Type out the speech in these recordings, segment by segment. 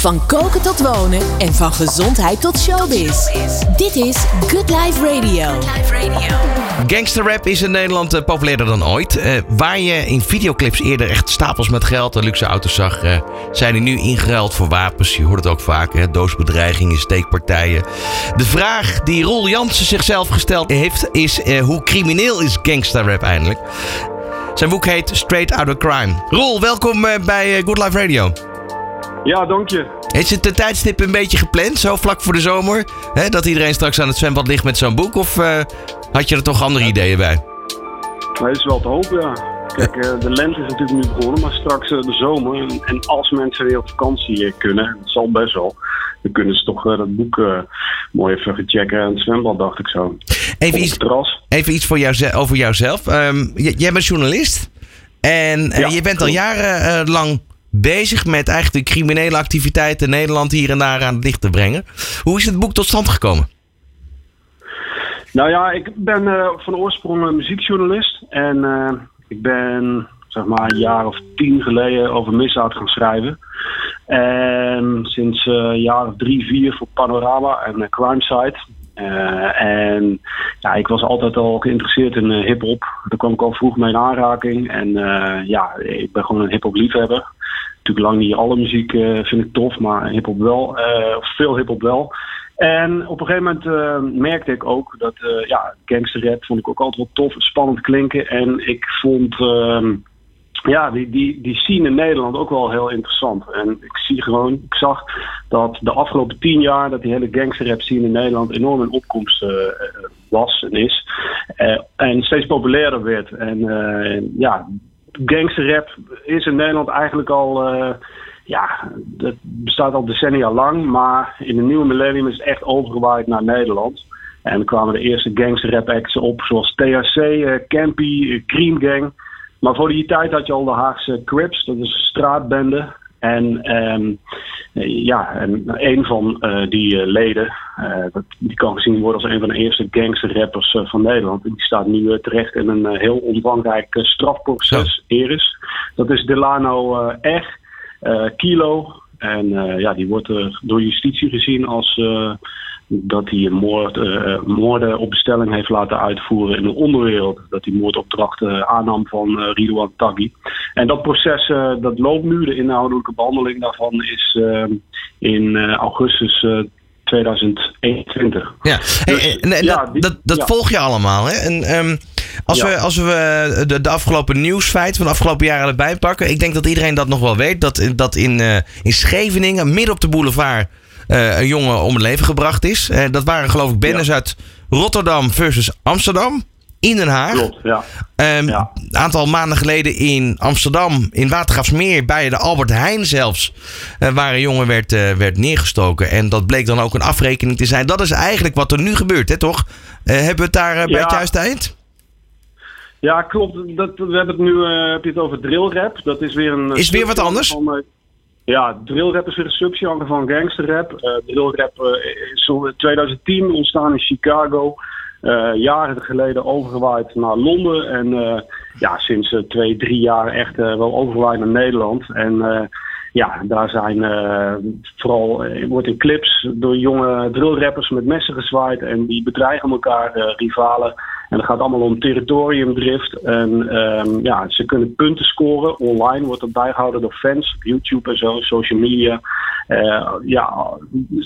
Van koken tot wonen en van gezondheid tot showbiz. Dit is Good Life Radio. Gangsterrap is in Nederland uh, populairder dan ooit. Uh, waar je in videoclips eerder echt stapels met geld en luxe auto's zag, uh, zijn die nu ingeruild voor wapens. Je hoort het ook vaak, hè? doosbedreigingen, steekpartijen. De vraag die Roel Jansen zichzelf gesteld heeft is: hoe crimineel is gangsterrap eindelijk? Zijn boek heet Straight Outta Crime. Roel, welkom bij Good Life Radio. Ja, dank je. Is het de tijdstip een beetje gepland, zo vlak voor de zomer? Hè, dat iedereen straks aan het zwembad ligt met zo'n boek? Of uh, had je er toch andere ideeën bij? Dat is wel te hopen, ja. Kijk, uh, de lente is natuurlijk nu begonnen, maar straks uh, de zomer. En, en, als mensen weer op vakantie kunnen, dat zal best wel, dan kunnen ze toch dat boek mooi even gaan checken aan het zwembad, dacht ik zo. Even iets, even iets voor jou, over jouzelf. Um, jij bent journalist en ja, je bent al jarenlang bezig met eigenlijk de criminele activiteiten Nederland hier en daar aan het licht te brengen. Hoe is het boek tot stand gekomen? Nou ja, ik ben uh, van oorsprong muziekjournalist. En uh, ik ben zeg maar een jaar of tien geleden over misdaad gaan schrijven. En sinds uh, een jaar of drie, vier voor Panorama en Crime Site. en ja, ik was altijd al geïnteresseerd in hip-hop. Daar kwam ik al vroeg mee in aanraking. En ja, ik ben gewoon een hip-hop liefhebber natuurlijk lang niet alle muziek uh, vind ik tof, maar hip-hop wel. Uh, veel hip-hop wel. En op een gegeven moment uh, merkte ik ook dat ja, gangsterrap vond ik ook altijd wel tof, spannend klinken. En ik vond uh, ja, die, die, die scene in Nederland ook wel heel interessant. En ik zie gewoon, ik zag dat de afgelopen tien jaar dat die hele gangsterrap scene in Nederland enorm in opkomst was en is. en steeds populairder werd. En ja, gangsterrap is in Nederland eigenlijk al. Uh, ja, dat bestaat al decennia lang. Maar in de nieuwe millennium is het echt overgewaaid naar Nederland. En kwamen de eerste gangsterrap acts op, zoals THC, eh, Campy, uh, Cream Gang. Maar voor die tijd had je al de Haagse Crips, dat is straatbende. En um, ja, en een van uh, die uh, leden, uh, dat, die kan gezien worden als een van de eerste gangsterrappers van Nederland. Die staat nu terecht in een heel omvangrijk strafproces, ja. Eris. Dat is Delano R, Kilo. En ja, die wordt door justitie gezien als dat hij een moord, uh, moorden op bestelling heeft laten uitvoeren in de onderwereld. Dat hij moordopdrachten aannam van uh, Ridwan Taghi. En dat proces dat loopt nu. De inhoudelijke behandeling daarvan is in augustus 2021. Ja, dus, en, ja, dat, dat, dat volg je allemaal. Hè? En, um, als, we, als we de, de afgelopen nieuwsfeiten van de afgelopen jaren erbij pakken. Ik denk dat iedereen dat nog wel weet. Dat, dat in, in Scheveningen, midden op de boulevard een jongen om het leven gebracht is. Uh, dat waren geloof ik bendes uit Rotterdam versus Amsterdam. In Den Haag. Klopt, ja. Um, ja. Een aantal maanden geleden in Amsterdam, in Watergraafsmeer, bij de Albert Heijn zelfs, uh, waar een jongen werd, werd neergestoken. En dat bleek dan ook een afrekening te zijn. Dat is eigenlijk wat er nu gebeurt, hè, toch? hebben we het daar bij ja. het juiste eind? Ja, klopt. Dat, we hebben het nu heb je het over drillrap. Dat is weer een. Is weer wat anders? Van, ja, drillrap is een subgenre van gangsterrap. Uh, drillrap uh, is in 2010 ontstaan in Chicago. Uh, jaren geleden overgewaaid naar Londen. En ja, sinds twee, drie jaar echt wel overgewaaid naar Nederland. En ja, daar zijn vooral, wordt in clips door jonge drillrappers met messen gezwaaid. En die bedreigen elkaar, rivalen. En dat gaat allemaal om territoriumdrift. En um, ja, ze kunnen punten scoren. Online wordt dat bijgehouden door fans. YouTube en zo, social media. Uh, ja,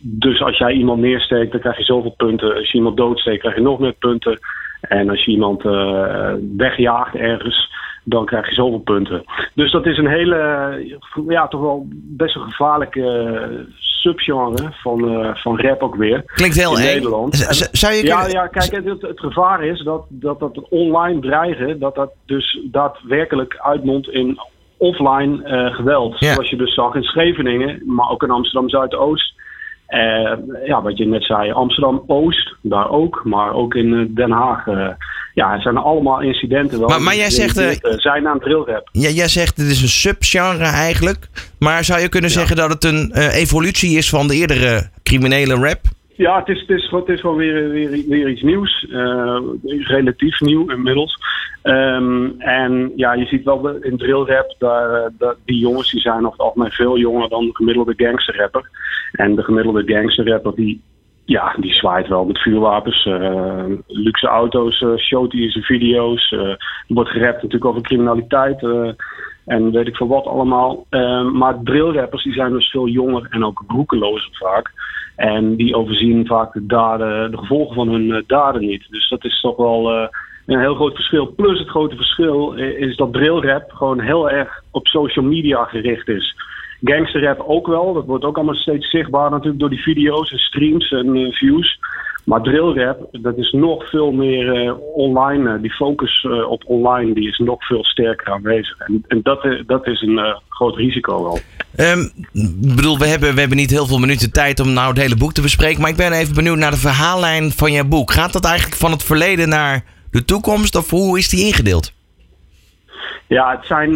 dus als jij iemand neersteekt, dan krijg je zoveel punten. Als je iemand doodsteekt, krijg je nog meer punten. En als je iemand uh, wegjaagt ergens, dan krijg je zoveel punten. Dus dat is een hele, ja, toch wel best een gevaarlijke subgenre van, uh, van rap ook weer. Klinkt heel in Nederland. zou je ja, ja, kijk, het, het, gevaar is dat, dat dat online dreigen, dat dat dus daadwerkelijk uitmondt in offline uh, geweld. Ja. Zoals je dus zag in Scheveningen, maar ook in Amsterdam Zuidoost. Uh, ja, wat je net zei, Amsterdam Oost, daar ook, maar ook in Den Haag ja, het zijn allemaal incidenten wel. Maar, maar jij zegt... Uh, zijn aan drillrap. Ja, jij zegt het is een subgenre eigenlijk. Maar zou je kunnen zeggen dat het een uh, evolutie is van de eerdere criminele rap? Ja, het is, het is, het is wel weer, weer, weer iets nieuws. Uh, relatief nieuw inmiddels. Um, en ja, je ziet wel in drillrap, daar, dat, die jongens die zijn over het algemeen veel jonger dan de gemiddelde gangsterrapper. En de gemiddelde gangsterrapper die, ja, die zwaait wel met vuurwapens, uh, luxe auto's, uh, showt hij in zijn video's. er wordt gerapt natuurlijk over criminaliteit en weet ik veel wat allemaal. Maar drillrappers die zijn dus veel jonger en ook roekelozer vaak. En die overzien vaak de, de gevolgen van hun daden niet. Dus dat is toch wel een heel groot verschil. Plus het grote verschil is dat drillrap gewoon heel erg op social media gericht is. Gangsterrap ook wel. Dat wordt ook allemaal steeds zichtbaar natuurlijk door die video's en streams en uh, views. Maar drillrap, dat is nog veel meer uh, online. die focus uh, op online die is nog veel sterker aanwezig. En, en dat, dat is een groot risico wel. Um, bedoel, we hebben, we hebben niet heel veel minuten tijd om nou het hele boek te bespreken. Maar ik ben even benieuwd naar de verhaallijn van jouw boek. Gaat dat eigenlijk van het verleden naar de toekomst? Of hoe is die ingedeeld? Ja, het zijn,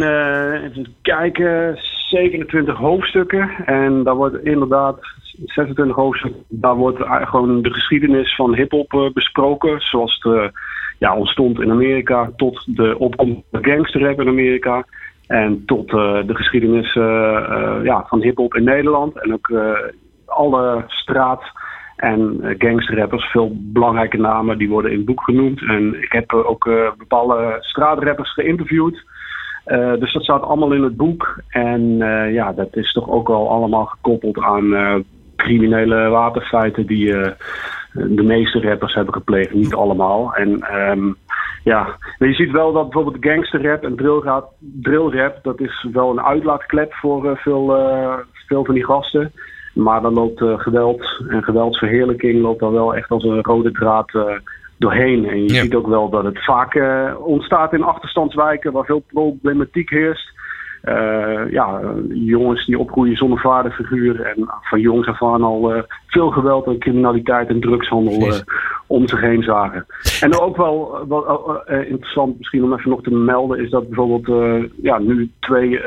even kijken, 27 hoofdstukken. En daar wordt inderdaad 26 hoofdstukken. Daar wordt gewoon de geschiedenis van hip-hop uh, besproken. Zoals het uh, ja, ontstond in Amerika. Tot de opkomst van gangsterrap in Amerika. En tot uh, de geschiedenis ja, van hip-hop in Nederland. En ook alle straat- en gangsterrappers. Veel belangrijke namen die worden in het boek genoemd. En ik heb ook bepaalde straatrappers geïnterviewd. Uh, dus dat staat allemaal in het boek. En uh, ja, dat is toch ook wel allemaal gekoppeld aan uh, criminele wapenfeiten die de meeste rappers hebben gepleegd. Niet allemaal. En um, ja, je ziet wel dat bijvoorbeeld gangsterrap en drillrap, drillrap dat is wel een uitlaatklep voor veel, veel van die gasten. Maar dan loopt geweld en geweldsverheerlijking loopt dan wel echt als een rode draad doorheen. En je ja. ziet ook wel dat het vaak uh, ontstaat in achterstandswijken waar veel problematiek heerst. Uh, ja, jongens die opgroeien zonder vaderfiguur en van jongs af aan al uh, veel geweld en criminaliteit en drugshandel om zich heen zagen. En ook wel wat interessant misschien om even nog te melden is dat bijvoorbeeld ja, nu twee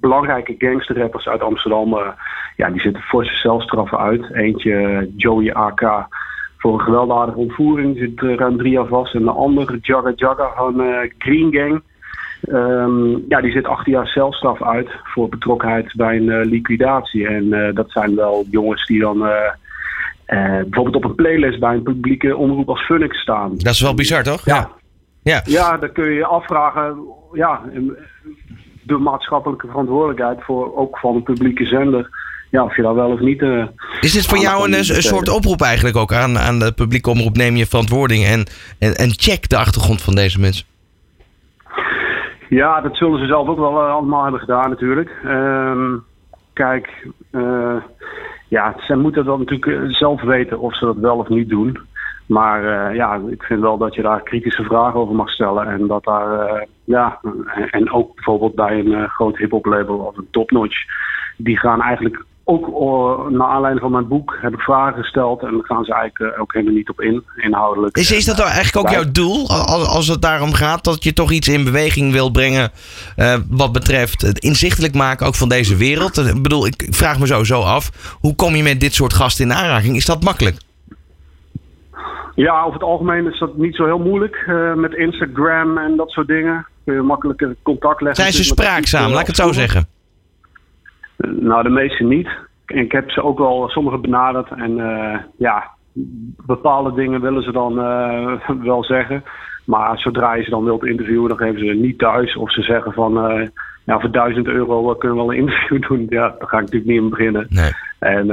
belangrijke gangsterrappers uit Amsterdam, ja, die zitten forse zelfstraffen uit. Eentje Joey AK voor een gewelddadige ontvoering. zit uh, ruim drie jaar vast. En de andere, Jagga Jagga van uh, Green Gang. Um, ja, die zit acht jaar celstraf uit voor betrokkenheid bij een uh, liquidatie. En dat zijn wel jongens die dan bijvoorbeeld op een playlist bij een publieke omroep als Funix staan. Dat is wel bizar, toch? Ja. Ja, ja dan kun je je afvragen. Ja, de maatschappelijke verantwoordelijkheid voor ook van een publieke zender ja, of je daar wel of niet. Uh, is dit voor jou een, een soort oproep eigenlijk ook aan, aan de publieke omroep? Neem je verantwoording en, en, en check de achtergrond van deze mensen. Ja, dat zullen ze zelf ook wel uh, allemaal hebben gedaan natuurlijk. Uh, kijk, uh, ja, ze moeten dan natuurlijk zelf weten of ze dat wel of niet doen. Maar ja, ik vind wel dat je daar kritische vragen over mag stellen. En dat daar, ja, en ook bijvoorbeeld bij een groot hip-hop label of een Top Notch. Die gaan eigenlijk ook uh, naar aanleiding van mijn boek heb ik vragen gesteld en daar gaan ze eigenlijk uh, ook helemaal niet op in, inhoudelijk. Is, is dat eigenlijk ook jouw doel, als, als het daarom gaat, dat je toch iets in beweging wil brengen uh, wat betreft het inzichtelijk maken ook van deze wereld? Ik bedoel, ik vraag me sowieso af, hoe kom je met dit soort gasten in aanraking? Is dat makkelijk? Ja, over het algemeen is dat niet zo heel moeilijk met Instagram en dat soort dingen. Kun je makkelijker contact leggen. Zijn ze spraakzaam, laat ik het zo zeggen? Nou, de meeste niet. En ik heb ze ook wel sommige benaderd. En uh, ja, bepaalde dingen willen ze dan uh, wel zeggen. Maar zodra je ze dan wilt interviewen, dan geven ze niet thuis. Of ze zeggen van, uh, ja, voor 1000 euro kunnen we wel een interview doen. Ja, daar ga ik natuurlijk niet in beginnen. Nee. En,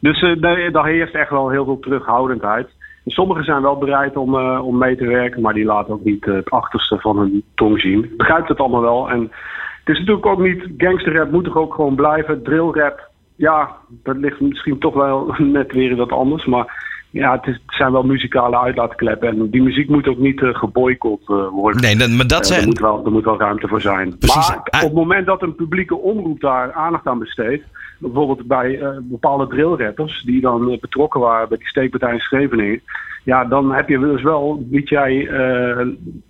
dus daar heerst echt wel heel veel terughoudendheid. En sommigen zijn wel bereid om, om mee te werken, maar die laten ook niet het achterste van hun tong zien. Ik begrijp het allemaal wel. En het is natuurlijk ook niet, gangsterrap moet toch ook gewoon blijven. Drillrap, ja, dat ligt misschien toch wel net weer wat anders. Maar ja, het, is, het, zijn wel muzikale uitlaatkleppen. En die muziek moet ook niet uh, geboycott uh, worden. Nee, dat, maar dat uh, er, moet wel, er moet wel ruimte voor zijn. Precies. Maar op het moment dat een publieke omroep daar aandacht aan besteedt... bijvoorbeeld bij bepaalde drillrappers... die dan betrokken waren bij die steekpartij in Scheveningen... ja, dan heb je dus wel, bied jij...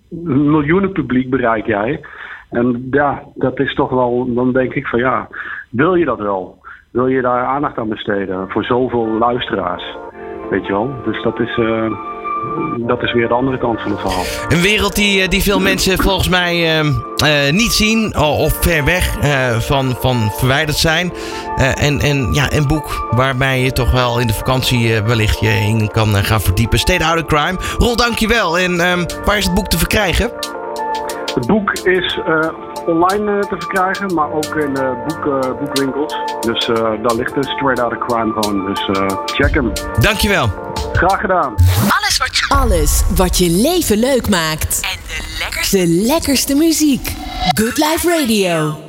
miljoenen publiek bereik jij... En ja, dat is toch wel, dan denk ik van ja, wil je dat wel? Wil je daar aandacht aan besteden voor zoveel luisteraars? Weet je wel. Dus dat is, eh, dat is weer de andere kant van het verhaal. Een wereld die, eh, die veel mensen volgens mij ehm, eh, niet zien of ver weg van, van verwijderd zijn. En, en ja, een boek waarbij je toch wel in de vakantie wellicht je in kan gaan verdiepen. State Out of Crime. Rol, dankjewel. En ehm, waar is het boek te verkrijgen? Het boek is online eh, te verkrijgen, maar ook in eh, boek, eh, boekwinkels. Dus eh, daar ligt de Straight Outta Crime gewoon. Dus eh, check hem. Dankjewel. Graag gedaan. Alles wat je, alles wat je leven leuk maakt. En de lekkerste, de lekkerste muziek. Good Life Radio.